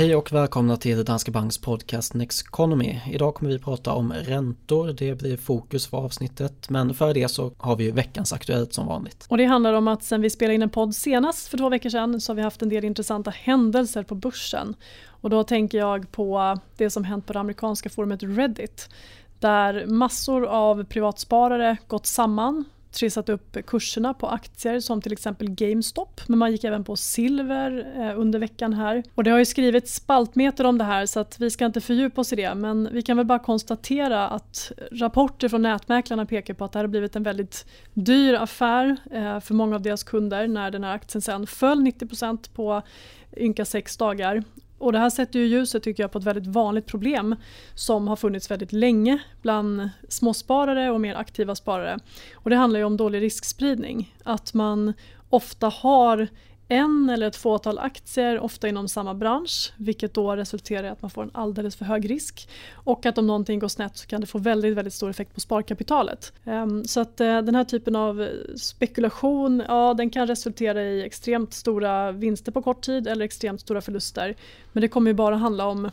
Hej och välkomna till Danske Banks podcast Next Economy. Idag kommer vi prata om räntor, det blir fokus för avsnittet. Men före det så har vi ju veckans Aktuellt som vanligt. Och det handlar om att sen vi spelade in en podd senast för två veckor sedan så har vi haft en del intressanta händelser på börsen. Och då tänker jag på det som hänt på det amerikanska forumet Reddit. Där massor av privatsparare gått samman trissat upp kurserna på aktier som till exempel GameStop. Men man gick även på silver eh, under veckan här. Och det har ju skrivits spaltmeter om det här så att vi ska inte fördjupa oss i det. Men vi kan väl bara konstatera att rapporter från nätmäklarna pekar på att det här har blivit en väldigt dyr affär eh, för många av deras kunder när den här aktien sen föll 90% på ynka sex dagar. Och det här sätter ju ljuset tycker jag på ett väldigt vanligt problem som har funnits väldigt länge bland småsparare och mer aktiva sparare. Och det handlar ju om dålig riskspridning. Att man ofta har en eller ett fåtal aktier, ofta inom samma bransch vilket då resulterar i att man får en alldeles för hög risk. Och att om någonting går snett så kan det få väldigt, väldigt stor effekt på sparkapitalet. Ehm, så att eh, den här typen av spekulation, ja den kan resultera i extremt stora vinster på kort tid eller extremt stora förluster. Men det kommer ju bara handla om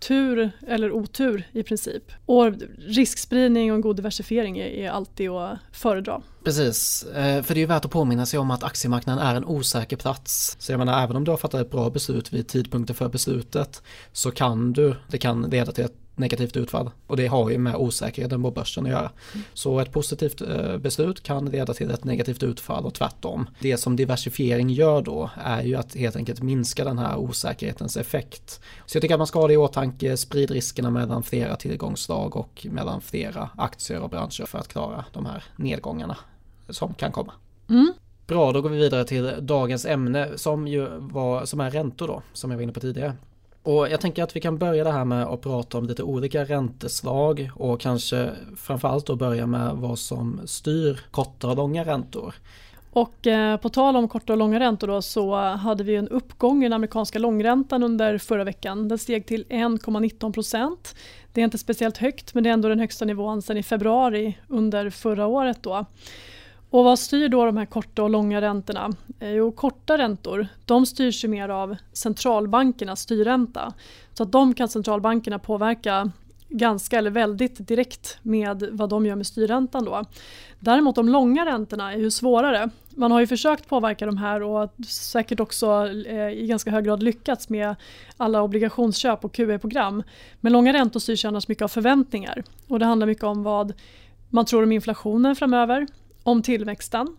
tur eller otur i princip. Och riskspridning och en god diversifiering är, alltid att föredra. Precis, eh, för det är ju värt att påminna sig om att aktiemarknaden är en osäker plats. Så jag menar, även om du har fattat ett bra beslut vid tidpunkten för beslutet så kan du, det kan leda till ett negativt utfall. Och det har ju med osäkerheten på börsen att göra. Så ett positivt eh, beslut kan leda till ett negativt utfall och tvärtom. Det som diversifiering gör då är ju att helt enkelt minska den här osäkerhetens effekt. Så jag tycker att man ska ha det i åtanke, sprid riskerna mellan flera tillgångsslag och mellan flera aktier och branscher för att klara de här nedgångarna som kan komma. Mm. Bra, då går vi vidare till dagens ämne som ju var, som är räntor då, som jag var inne på tidigare. Och jag tänker att vi kan börja det här med att prata om lite olika ränteslag och kanske framförallt då börja med vad som styr korta och långa räntor. Och eh, på tal om korta och långa räntor då, så hade vi en uppgång i den amerikanska långräntan under förra veckan. Den steg till 1,19 procent. Det är inte speciellt högt men det är ändå den högsta nivån sedan i februari under förra året. Då. Och vad styr då de här korta och långa räntorna? Eh, jo, korta räntor de styrs ju mer av centralbankernas styrränta. Så att de kan centralbankerna påverka ganska eller väldigt direkt med vad de gör med styrräntan. Då. Däremot de långa räntorna är ju svårare. Man har ju försökt påverka de här och säkert också eh, i ganska hög grad lyckats med alla obligationsköp och QE-program. Men långa räntor styrs annars mycket av förväntningar och det handlar mycket om vad man tror om inflationen framöver om tillväxten.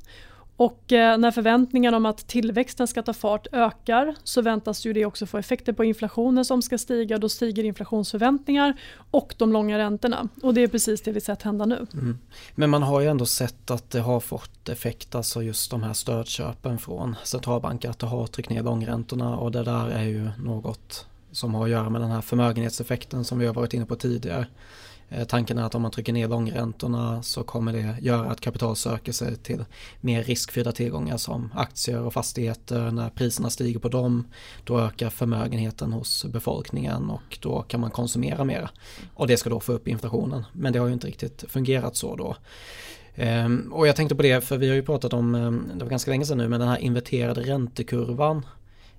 Och eh, när förväntningarna om att tillväxten ska ta fart ökar så väntas ju det också få effekter på inflationen som ska stiga. Då stiger inflationsförväntningar och de långa räntorna. Och det är precis det vi sett hända nu. Mm. Men man har ju ändå sett att det har fått effekt, alltså just de här stödköpen från centralbanker, att det har tryckt ner långräntorna och det där är ju något som har att göra med den här förmögenhetseffekten som vi har varit inne på tidigare. Eh, tanken är att om man trycker ner långräntorna så kommer det göra att kapital söker sig till mer riskfyllda tillgångar som aktier och fastigheter. När priserna stiger på dem då ökar förmögenheten hos befolkningen och då kan man konsumera mer. Och det ska då få upp inflationen. Men det har ju inte riktigt fungerat så då. Ehm, och jag tänkte på det för vi har ju pratat om, ehm, det var ganska länge sedan nu, men den här inverterade räntekurvan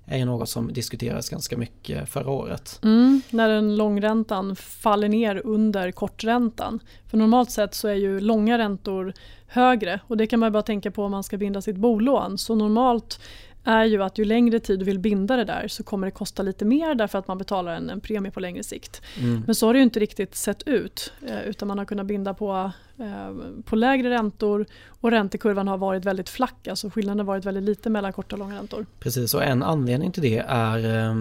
är ju något som diskuterades ganska mycket förra året. Mm, när den långräntan faller ner under korträntan. För normalt sett så är ju långa räntor högre och det kan man bara tänka på om man ska binda sitt bolån. Så normalt är ju att ju längre tid du vill binda det där så kommer det kosta lite mer därför att man betalar en, en premie på längre sikt. Mm. Men så har det ju inte riktigt sett ut eh, utan man har kunnat binda på, eh, på lägre räntor och räntekurvan har varit väldigt flack, alltså skillnaden har varit väldigt lite mellan korta och långa räntor. Precis och en anledning till det är eh,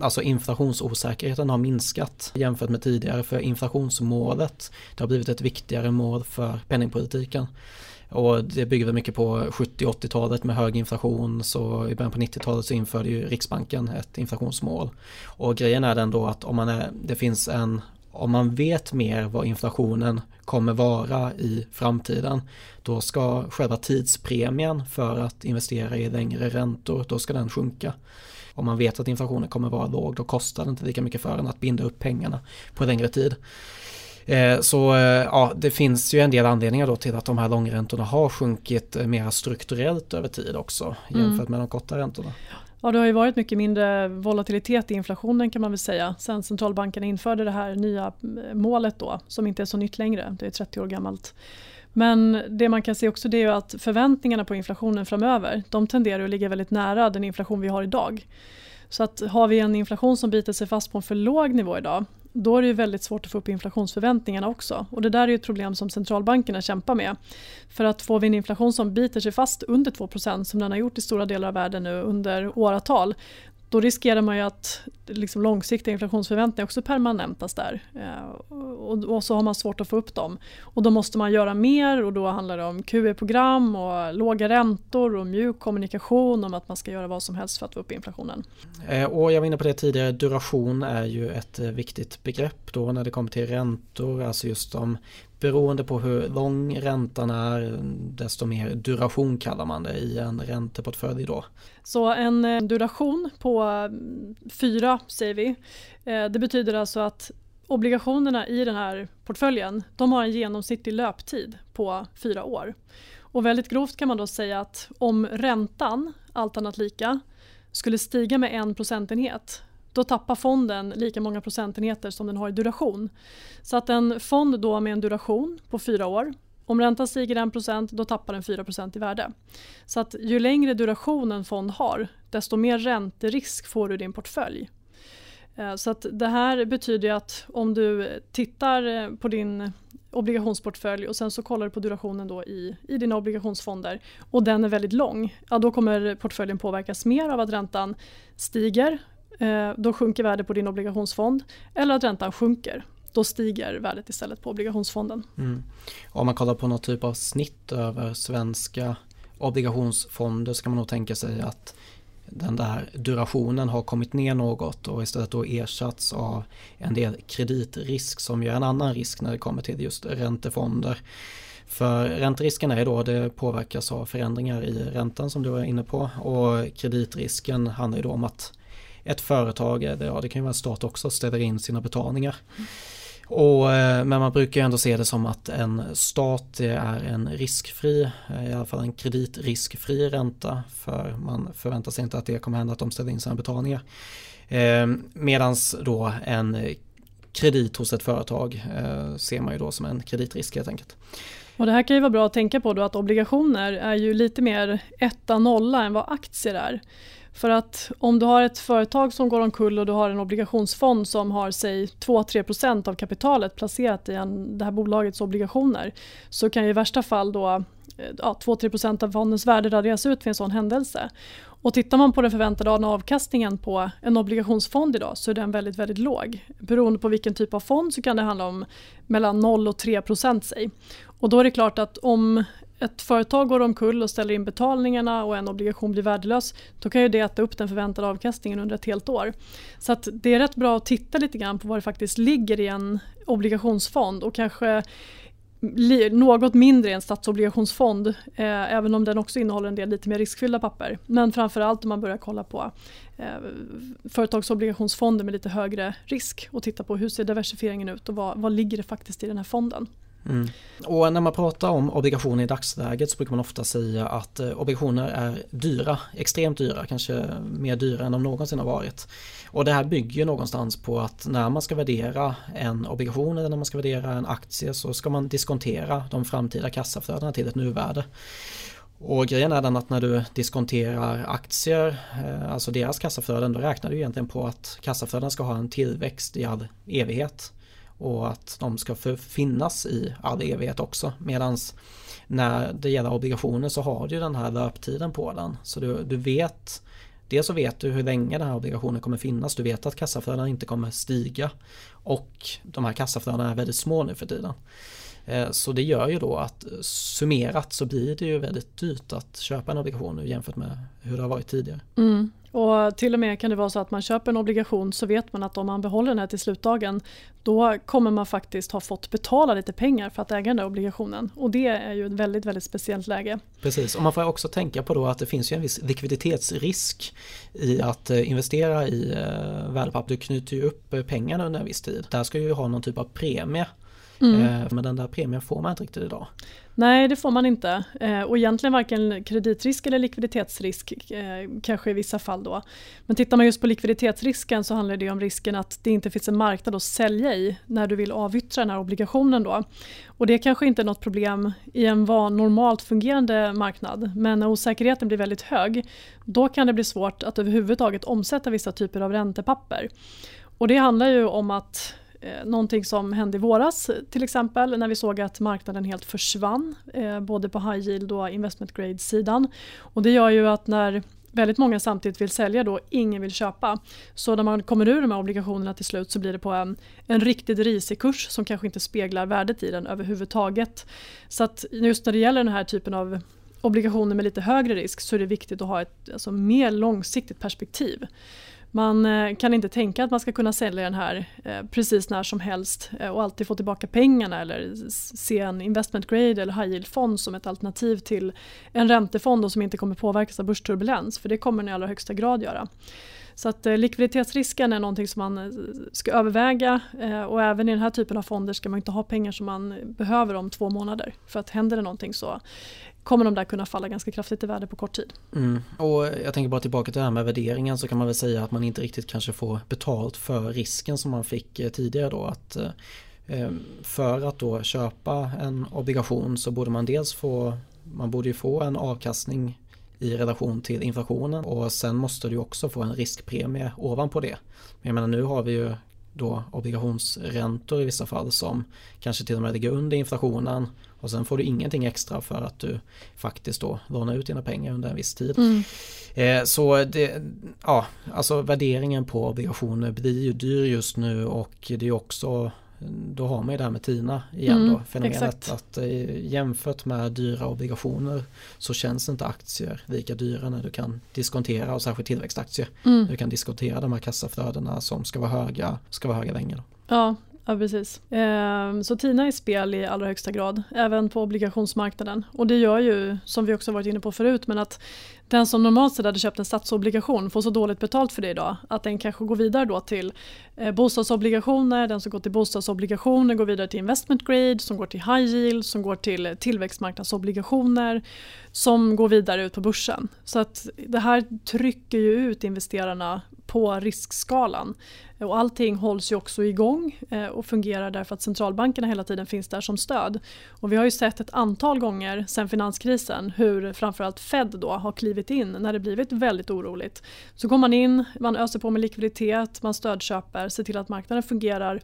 alltså inflationsosäkerheten har minskat jämfört med tidigare för inflationsmålet det har blivit ett viktigare mål för penningpolitiken. Och det bygger väl mycket på 70-80-talet med hög inflation så i början på 90-talet så införde ju Riksbanken ett inflationsmål. Och grejen är den då att om man är, det finns en om man vet mer vad inflationen kommer vara i framtiden då ska själva tidspremien för att investera i längre räntor då ska den sjunka. Om man vet att inflationen kommer vara låg då kostar det inte lika mycket för en att binda upp pengarna på längre tid. Eh, så eh, ja, det finns ju en del anledningar då till att de här långräntorna har sjunkit eh, mer strukturellt över tid också jämfört mm. med de korta räntorna. Ja, det har ju varit mycket mindre volatilitet i inflationen kan man väl säga sen centralbankerna införde det här nya målet då som inte är så nytt längre, det är 30 år gammalt. Men det man kan se också det är att förväntningarna på inflationen framöver de tenderar att ligga väldigt nära den inflation vi har idag. Så att har vi en inflation som biter sig fast på en för låg nivå idag då är det väldigt svårt att få upp inflationsförväntningarna också. Och det där är ett problem som centralbankerna kämpar med. För att får vi en inflation som biter sig fast under 2% som den har gjort i stora delar av världen nu under åratal då riskerar man ju att liksom långsiktiga inflationsförväntningar också permanentas där. Eh, och, och, så har man svårt att få upp dem. Och då måste man göra mer och då handlar det om QE-program och låga räntor och mjuk kommunikation om att man ska göra vad som helst för att få upp inflationen. Eh, och jag var inne på det tidigare, duration är ju ett eh, viktigt begrepp då när det kommer till räntor, alltså just om beroende på hur lång räntan är desto mer duration kallar man det i en ränteportfölj då. Så en eh, duration på mm, fyra säger vi. Eh, det betyder alltså att obligationerna i den här portföljen de har en genomsnittlig löptid på fyra år. Och väldigt grovt kan man då säga att om räntan, allt annat lika, skulle stiga med en procentenhet då tappar fonden lika många procentenheter som den har i duration. Så att en fond då med en duration på fyra år om räntan stiger 1% då tappar den 4% i värde. Så att ju längre duration en fond har desto mer ränterisk får du i din portfölj. Eh, så att det här betyder att om du tittar eh, på din obligationsportfölj och sen så kollar du på durationen då i, i dina obligationsfonder och den är väldigt lång, ja då kommer portföljen påverkas mer av att räntan stiger, Eh, då sjunker värdet på din obligationsfond, eller att räntan sjunker, då stiger värdet istället på obligationsfonden. Mm. Om man kollar på någon typ av snitt över svenska obligationsfonder så kan man nog tänka sig att den där durationen har kommit ner något och istället då ersatts av en del kreditrisk som ju är en annan risk när det kommer till just räntefonder. För ränterisken är då det påverkas av förändringar i räntan som du var inne på och kreditrisken handlar ju då om att ett företag, eh, ja det kan ju vara en stat också, ställer in sina betalningar. Och, eh, men man brukar ändå se det som att en stat är en riskfri, eh, i alla fall en kreditriskfri ränta. För man förväntar sig inte att det kommer hända att de ställer in sina betalningar. Ehm, Medan då en kredit hos ett företag ser man ju då som en kreditrisk helt enkelt. Och det här kan ju vara bra att tänka på då att obligationer är ju lite mer etta nolla än vad aktier är. För att om du har ett företag som går omkull och du har en obligationsfond som har säg 2-3% av kapitalet placerat i en, det här bolagets obligationer så kan ju i värsta fall då eh, ja, 2-3% av fondens värde raderas ut vid en sån händelse. Och tittar man på den förväntade avkastningen på en obligationsfond idag så är den väldigt, väldigt låg. Beroende på vilken typ av fond så kan det handla om mellan 0 och 3 procent. Och då är det klart att om ett företag går omkull och ställer in betalningarna och en obligation blir värdelös då kan ju det äta upp den förväntade avkastningen under ett helt år. Så att det är rätt bra att titta lite grann på vad det faktiskt ligger i en obligationsfond och kanske något mindre i en statsobligationsfond eh, även om den också innehåller en del lite mer riskfyllda papper. Men framförallt om man börjar kolla på eh, företagsobligationsfonder med lite högre risk och titta på hur ser diversifieringen ut och vad, vad ligger det faktiskt i den här fonden. Mm. Och när man pratar om obligationer i dagsläget så brukar man ofta säga att eh, obligationer är dyra, extremt dyra, kanske mer dyra än de någonsin har varit. Och det här bygger någonstans på att när man ska värdera en obligation eller när man ska värdera en aktie så ska man diskontera de framtida kassaflödena till ett nuvärde. Och grejen är den att när du diskonterar aktier, eh, alltså deras kassaflöden, då räknar du egentligen på att kassaflöden ska ha en tillväxt i all evighet och att de ska finnas i all evighet också. Medan när det gäller obligationer så har du den här löptiden på den. Så du, du vet Dels så vet du hur länge den här obligationen kommer finnas. Du vet att kassaflödena inte kommer stiga. Och de här kassaflödena är väldigt små nu för tiden. Eh, så det gör ju då att summerat så blir det ju väldigt dyrt att köpa en obligation nu jämfört med hur det har varit tidigare. Mm. Och till och med kan det vara så att man köper en obligation så vet man att om man behåller den här till slutdagen då kommer man faktiskt ha fått betala lite pengar för att äga den där obligationen. Och det är ju ett väldigt, väldigt speciellt läge. Precis, och man får också tänka på då att det finns ju en viss likviditetsrisk i att eh, investera i eh, värdepapper. Du knyter ju upp eh, pengarna under en viss tid. Där ska ju ha någon typ av premie Mm. Men den där premien får man inte riktigt idag. Nej, det får man inte. Eh, och egentligen varken kreditrisk eller likviditetsrisk, eh, kanske i vissa fall då. Men tittar man just på likviditetsrisken så handlar det om risken att det inte finns en marknad att sälja i när du vill avyttra den här obligationen. Då. Och det kanske inte är något problem i en van, normalt fungerande marknad. Men när osäkerheten blir väldigt hög, då kan det bli svårt att överhuvudtaget omsätta vissa typer av räntepapper. Och det handlar ju om att Eh, någonting som hände i våras till exempel när vi såg att marknaden helt försvann eh, både på high yield och investment grade-sidan. Och det gör ju att när väldigt många samtidigt vill sälja då, ingen vill köpa. Så när man kommer ur de här obligationerna till slut så blir det på en, en riktigt risig kurs som kanske inte speglar värdet i den överhuvudtaget. Så att just när det gäller den här typen av obligationer med lite högre risk så är det viktigt att ha ett alltså, mer långsiktigt perspektiv. Man eh, kan inte tänka att man ska kunna sälja den här eh, precis när som helst eh, och alltid få tillbaka pengarna eller se en investment grade eller high yield-fond som ett alternativ till en räntefond som inte kommer påverkas av börsturbulens för det kommer den i allra högsta grad göra. Så att likviditetsrisken är någonting som man ska överväga och även i den här typen av fonder ska man inte ha pengar som man behöver om två månader. För att händer det någonting så kommer de där kunna falla ganska kraftigt i värde på kort tid. Mm. Och jag tänker bara tillbaka till det här med värderingen så kan man väl säga att man inte riktigt kanske får betalt för risken som man fick eh, tidigare då. Att eh, eh, för att då köpa en obligation så borde man dels få man borde ju få en avkastning i relation till inflationen och sen måste du också få en riskpremie ovanpå det. Men jag menar nu har vi ju då obligationsräntor i vissa fall som kanske till och med ligger under inflationen och sen får du ingenting extra för att du faktiskt då lånar ut dina pengar under en viss tid. Mm. Eh, så det, ja, alltså värderingen på obligationer blir ju dyr just nu och det är också då har man ju det här med TINA igen mm, då, fenomenet exakt. att eh, jämfört med dyra obligationer så känns inte aktier lika dyra när du kan diskontera och särskilt tillväxtaktier. Mm. Du kan diskontera de här kassaflödena som ska vara höga, ska vara höga länge. Då. Ja, Ja, precis. Ehm, så TINA är spel i allra högsta grad, även på obligationsmarknaden. Och det gör ju, som vi också varit inne på förut, men att den som normalt sett hade köpt en statsobligation får så dåligt betalt för det idag att den kanske går vidare då till eh, bostadsobligationer, den som går till bostadsobligationer går vidare till investment grade, som går till high yield, som går till tillväxtmarknadsobligationer, som går vidare ut på börsen. Så att det här trycker ju ut investerarna på riskskalan. Och allting hålls ju också igång eh, och fungerar därför att centralbankerna hela tiden finns där som stöd. Och vi har ju sett ett antal gånger sen finanskrisen hur framförallt Fed då har klivit in när det blivit väldigt oroligt. Så går man in, man öser på med likviditet, man stödköper, ser till att marknaden fungerar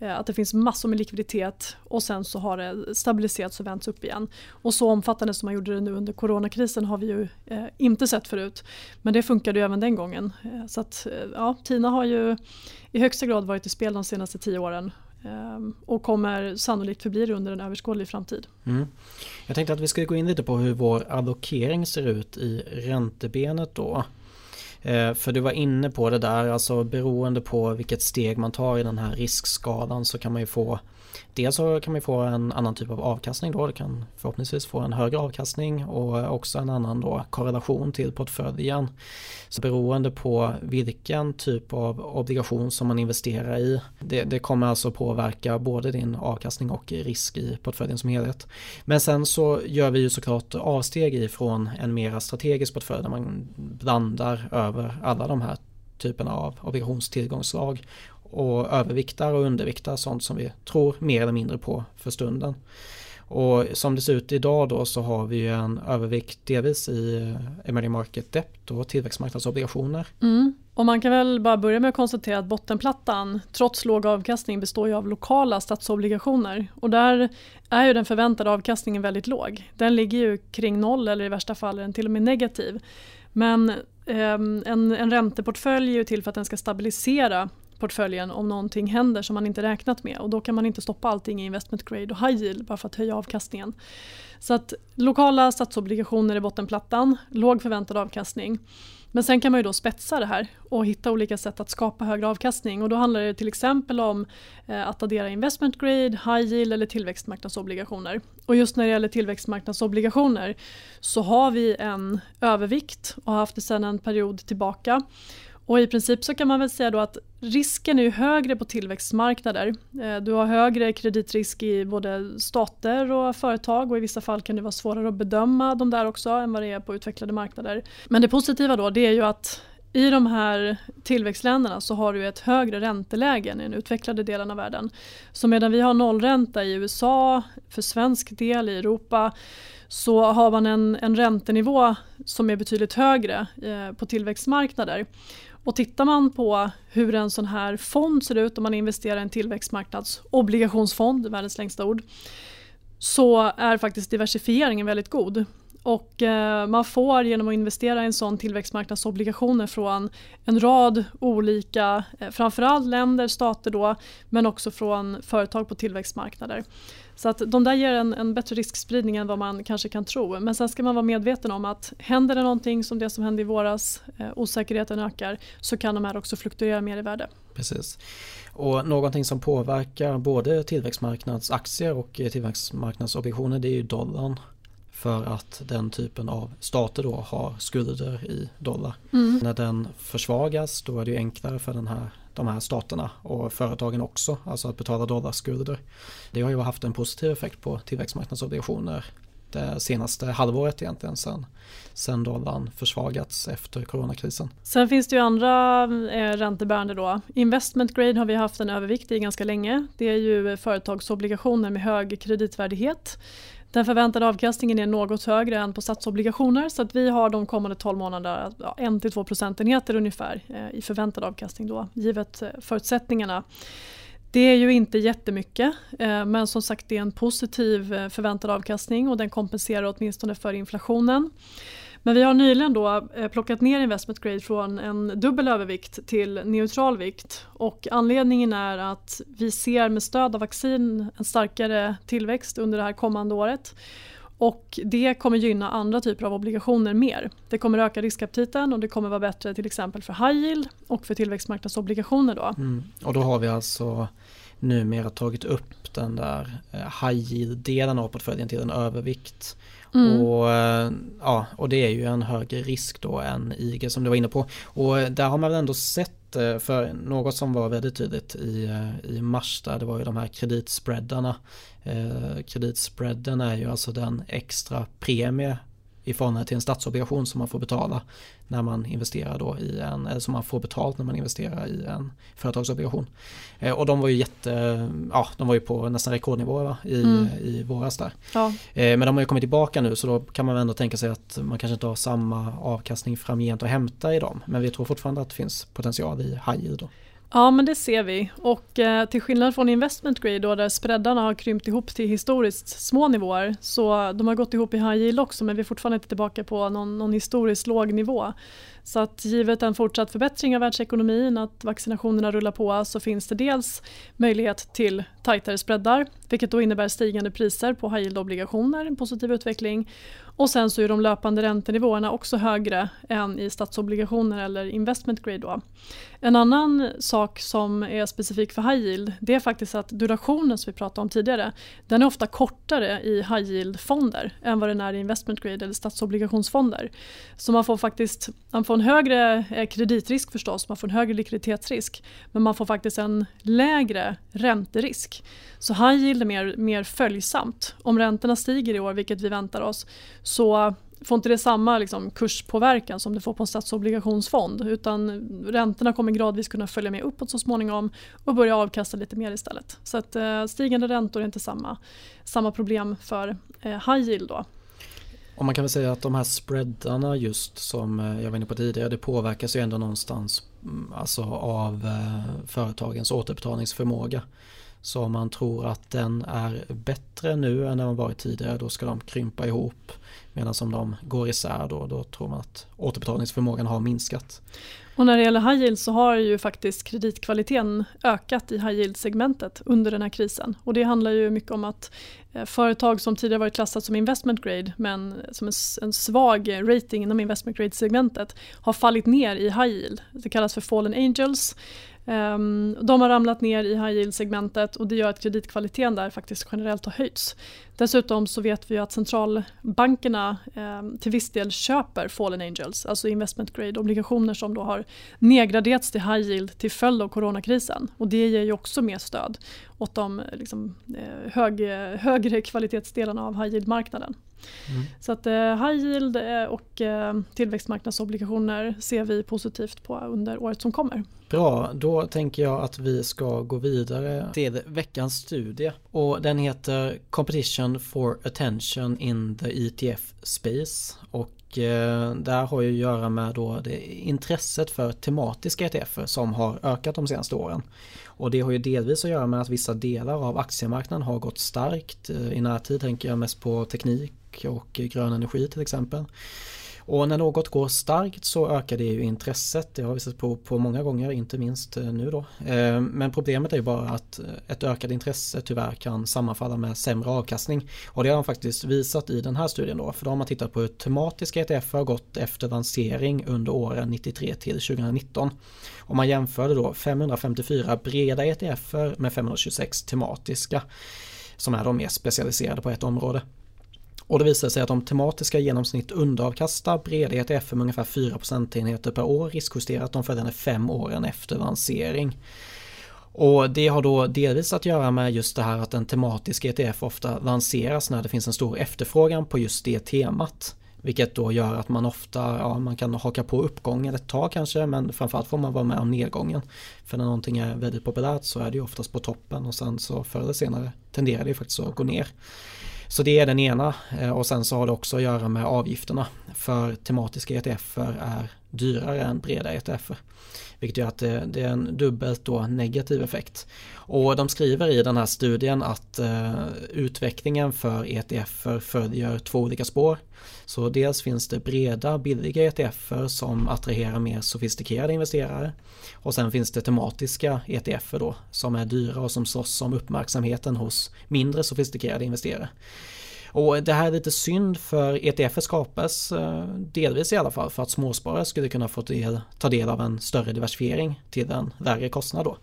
Eh, att det finns massor med likviditet och sen så har det stabiliserats och vänts upp igen. Och så omfattande som man gjorde det nu under coronakrisen har vi ju eh, inte sett förut. Men det funkade ju även den gången. Eh, så att eh, ja, TINA har ju i högsta grad varit i spel de senaste tio åren eh, och kommer sannolikt förbli det under en överskådlig framtid. Mm. Jag tänkte att vi skulle gå in lite på hur vår allokering ser ut i räntebenet då. Eh, för du var inne på det där, alltså beroende på vilket steg man tar i den här riskskalan så kan man ju få Dels så kan man få en annan typ av avkastning då, du kan förhoppningsvis få en högre avkastning och också en annan då korrelation till portföljen. Så beroende på vilken typ av obligation som man investerar i, det, det kommer alltså påverka både din avkastning och risk i portföljen som helhet. Men sen så gör vi ju såklart avsteg ifrån en mera strategisk portfölj där man blandar över alla de här typerna av obligationstillgångsslag och överviktar och underviktar sånt som vi tror mer eller mindre på för stunden. Och som det ser ut idag då så har vi en övervikt delvis i eh, emerging market debt och tillväxtmarknadsobligationer. Mm. Och man kan väl bara börja med att konstatera att bottenplattan trots låg avkastning består ju av lokala statsobligationer. Och där är ju den förväntade avkastningen väldigt låg. Den ligger ju kring noll eller i värsta fall är den till och med negativ. Men eh, en, en ränteportfölj är ju till för att den ska stabilisera portföljen om någonting händer som man inte räknat med och då kan man inte stoppa allting i investment grade och high yield bara för att höja avkastningen. Så att lokala statsobligationer i bottenplattan, låg förväntad avkastning. Men sen kan man ju då spetsa det här och hitta olika sätt att skapa högre avkastning och då handlar det till exempel om eh, att addera investment grade, high yield eller tillväxtmarknadsobligationer. Och just när det gäller tillväxtmarknadsobligationer så har vi en övervikt och har haft det sedan en period tillbaka och i princip så kan man väl säga då att risken är ju högre på tillväxtmarknader. Eh, du har högre kreditrisk i både stater och företag och i vissa fall kan det vara svårare att bedöma de där också än vad det är på utvecklade marknader. Men det positiva då det är ju att i de här tillväxtländerna så har du ett högre ränteläge än i den utvecklade delen av världen. Så medan vi har nollränta i USA, för svensk del i Europa så har man en, en räntenivå som är betydligt högre eh, på tillväxtmarknader. Och tittar man på hur en sån här fond ser ut om man investerar i en tillväxtmarknadsobligationsfond, världens längsta ord, så är faktiskt diversifieringen väldigt god. Och eh, man får genom att investera i en sån tillväxtmarknadsobligationer från en rad olika, eh, framförallt länder, stater då, men också från företag på tillväxtmarknader. Så att de där ger en, en, bättre riskspridning än vad man kanske kan tro. Men sen ska man vara medveten om att händer det någonting som det som hände i våras, eh, osäkerheten ökar, så kan de här också fluktuera mer i värde. Precis. Och någonting som påverkar både tillväxtmarknadsaktier och tillväxtmarknadsobligationer det är ju dollarn. För att den typen av stater då har skulder i dollar. Mm. När den försvagas då är det enklare för den här, de här staterna och företagen också, alltså att betala dollarskulder. Det har ju haft en positiv effekt på tillväxtmarknadsobligationer det senaste halvåret egentligen sen, sen dollarn försvagats efter coronakrisen. Sen finns det ju andra eh, räntebärande då. Investment grade har vi haft en övervikt i ganska länge. Det är ju företagsobligationer med hög kreditvärdighet. Den förväntade avkastningen är något högre än på statsobligationer så att vi har de kommande 12 månaderna ja, 1-2 procentenheter ungefär eh, i förväntad avkastning då, givet eh, förutsättningarna. Det är ju inte jättemycket eh, men som sagt det är en positiv eh, förväntad avkastning och den kompenserar åtminstone för inflationen. Men vi har nyligen då eh, plockat ner investment grade från en dubbel övervikt till neutral vikt och anledningen är att vi ser med stöd av vaccin en starkare tillväxt under det här kommande året. Och det kommer gynna andra typer av obligationer mer. Det kommer öka riskaptiten och det kommer vara bättre till exempel för high yield och för tillväxtmarknadsobligationer. Då. Mm. Och då har vi alltså numera tagit upp den där eh, high yield-delen av portföljen till en övervikt. Mm. Och, eh, ja, och det är ju en högre risk då än IG som du var inne på. Och eh, där har man väl ändå sett eh, för något som var väldigt tydligt i, i mars där det var ju de här kreditspreadarna. Eh, kreditspreaden är ju alltså den extra premie i förhållande till en statsobligation som man får betala när man investerar då i en, eller som man får betalt när man investerar i en företagsobligation. Eh, och de var ju jätte, ja de var ju på nästan rekordnivå i, mm. i våras där. Ja. Eh, men de har ju kommit tillbaka nu så då kan man ändå tänka sig att man kanske inte har samma avkastning framgent att hämta i dem. Men vi tror fortfarande att det finns potential i high yield då. Ja men det ser vi och eh, till skillnad från investment grade då där spreadarna har krympt ihop till historiskt små nivåer så de har gått ihop i high yield också men vi är fortfarande inte tillbaka på någon, någon historiskt låg nivå. Så att givet en fortsatt förbättring av världsekonomin, att vaccinationerna rullar på så finns det dels möjlighet till tajtare spreadar vilket då innebär stigande priser på high yield-obligationer, en positiv utveckling och sen så är de löpande räntenivåerna också högre än i statsobligationer eller investment grade. Då. En annan sak som är specifik för high yield det är faktiskt att durationen som vi pratade om tidigare den är ofta kortare i high yield-fonder än vad den är i investment grade eller statsobligationsfonder. Så man får faktiskt man får en högre eh, kreditrisk förstås, man får en högre likviditetsrisk men man får faktiskt en lägre ränterisk. Så high yield är mer, mer följsamt. Om räntorna stiger i år, vilket vi väntar oss, så får inte det samma liksom, kurspåverkan som det får på en statsobligationsfond utan räntorna kommer gradvis kunna följa med uppåt så småningom och börja avkasta lite mer istället. Så att eh, stigande räntor är inte samma, samma problem för eh, high yield då. Och man kan väl säga att de här spreadarna just som eh, jag var inne på tidigare det påverkas ju ändå någonstans mm, alltså av eh, företagens återbetalningsförmåga. Så om man tror att den är bättre nu än den varit tidigare då ska de krympa ihop. Medan om de går isär då, då tror man att återbetalningsförmågan har minskat. Och när det gäller high yield så har ju faktiskt kreditkvaliteten ökat i high yield-segmentet under den här krisen. Och det handlar ju mycket om att eh, företag som tidigare varit klassat som investment grade men som en svag rating inom investment grade-segmentet har fallit ner i high yield. Det kallas för fallen angels Um, de har ramlat ner i high yield-segmentet och det gör att kreditkvaliteten där faktiskt generellt har höjts. Dessutom så vet vi att centralbankerna um, till viss del köper fallen angels, alltså investment grade obligationer som då har nedgraderats till high yield till följd av coronakrisen. Och det ger ju också mer stöd åt de liksom, eh, hög, högre kvalitetsdelarna av high yield-marknaden. Mm. Så att eh, high yield eh, och tillväxtmarknadsobligationer ser vi positivt på under året som kommer. Bra, då tänker jag att vi ska gå vidare till veckans studie och den heter Competition for Attention in the ETF Space och där har ju att göra med då det intresset för tematiska ETFer som har ökat de senaste åren. Och det har ju delvis att göra med att vissa delar av aktiemarknaden har gått starkt. Eh, I närtid tänker jag mest på teknik och grön energi till exempel. Och när något går starkt så ökar det ju intresset. Det har vi sett på, på många gånger, inte minst eh, nu då. Eh, men problemet är ju bara att eh, ett ökat intresse tyvärr kan sammanfalla med sämre avkastning. Och det har de faktiskt visat i den här studien då. För då har man tittat på hur tematiska ETF har gått efter lansering under åren 93 till 2019. Och man jämförde då 554 breda ETF med 526 tematiska som är de mer specialiserade på ett område. Och det visar sig att de tematiska genomsnitt underavkastar breda ETF med ungefär 4 procentenheter per år riskjusterat de följande fem åren efter lansering. Och det har då delvis att göra med just det här att en tematisk ETF ofta lanseras när det finns en stor efterfrågan på just det temat. Vilket då gör att man ofta, ja man kan haka på uppgången ett tag kanske men framförallt får man vara med om nedgången. För när någonting är väldigt populärt så är det ju oftast på toppen och sen så förr eller senare tenderar det ju faktiskt att gå ner. Så det är den ena eh, och sen så har det också att göra med avgifterna. För tematiska ETFer är dyrare än breda ETFer. Vilket gör att det, det, är en dubbelt då negativ effekt. Och de skriver i den här studien att eh, utvecklingen för ETFer följer två olika spår. Så dels finns det breda billiga ETFer som attraherar mer sofistikerade investerare. Och sen finns det tematiska ETFer då som är dyra och som slåss om uppmärksamheten hos mindre sofistikerade investerare. Och det här är lite synd för ETF skapas eh, delvis i alla fall för att småsparare skulle kunna få del, ta del av en större diversifiering till en lägre kostnad då.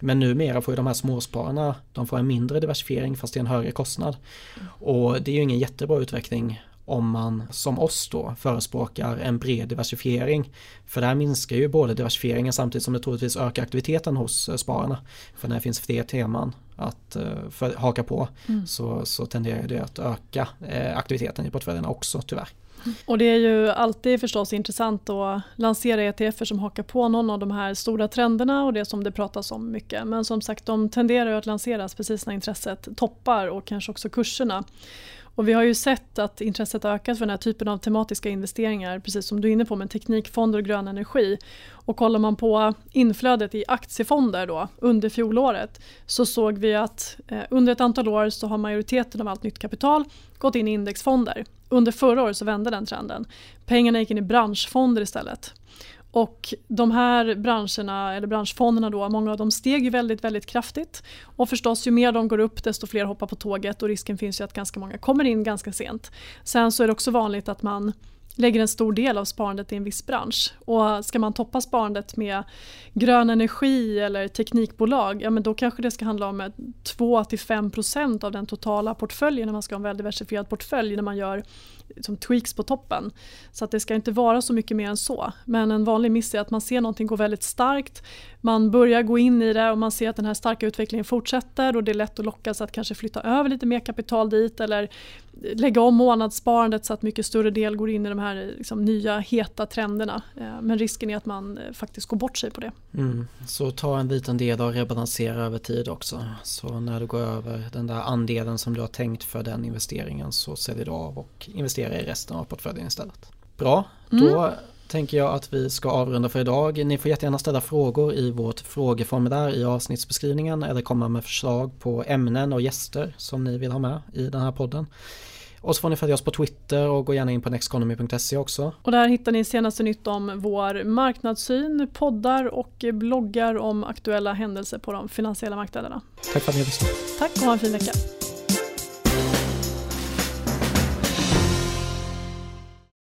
Men numera får ju de här småspararna, de får en mindre diversifiering fast till en högre kostnad. Och det är ju ingen jättebra utveckling om man som oss då förespråkar en bred diversifiering. För det här minskar ju både diversifieringen samtidigt som det troligtvis ökar aktiviteten hos eh, spararna. För när det finns fler teman att eh, för, haka på mm. så, så tenderar det att öka eh, aktiviteten i portföljerna också tyvärr. Och det är ju alltid förstås intressant att lansera ETFer som hakar på någon av de här stora trenderna och det som det pratas om mycket. Men som sagt de tenderar att lanseras precis när intresset toppar och kanske också kurserna. Och vi har ju sett att intresset har ökat för den här typen av tematiska investeringar, precis som du är inne på med teknikfonder och grön energi. Och kollar man på inflödet i aktiefonder då, under fjolåret så såg vi att eh, under ett antal år så har majoriteten av allt nytt kapital gått in i indexfonder. Under förra året så vände den trenden. Pengarna gick in i branschfonder istället. Och de här branscherna, eller branschfonderna då, många av dem steg ju väldigt, väldigt kraftigt. Och förstås ju mer de går upp desto fler hoppar på tåget och risken finns ju att ganska många kommer in ganska sent. Sen så är det också vanligt att man lägger en stor del av sparandet i en viss bransch. Och ska man toppa sparandet med grön energi eller teknikbolag, ja men då kanske det ska handla om 2-5% av den totala portföljen när man ska ha en väldiversifierad portfölj när man gör liksom tweaks på toppen. Så att det ska inte vara så mycket mer än så. Men en vanlig miss är att man ser någonting gå väldigt starkt, man börjar gå in i det och man ser att den här starka utvecklingen fortsätter och det är lätt att lockas att kanske flytta över lite mer kapital dit eller lägga om månadssparandet så att mycket större del går in i de här liksom, nya heta trenderna. Eh, men risken är att man eh, faktiskt går bort sig på det. Mm. Så ta en liten del och rebalansera över tid också. Så när du går över den där andelen som du har tänkt för den investeringen så säljer du av och investerar i resten av portföljen istället. Bra, mm. Tänker jag att vi ska avrunda för idag. Ni får jättegärna ställa frågor i vårt frågeformulär i avsnittsbeskrivningen eller komma med förslag på ämnen och gäster som ni vill ha med i den här podden. Och så får ni följa oss på Twitter och gå gärna in på nexteconomy.se också. Och där hittar ni senaste nytt om vår marknadssyn, poddar och bloggar om aktuella händelser på de finansiella marknaderna. Tack för att ni har lyssnat. Tack och ha en fin vecka.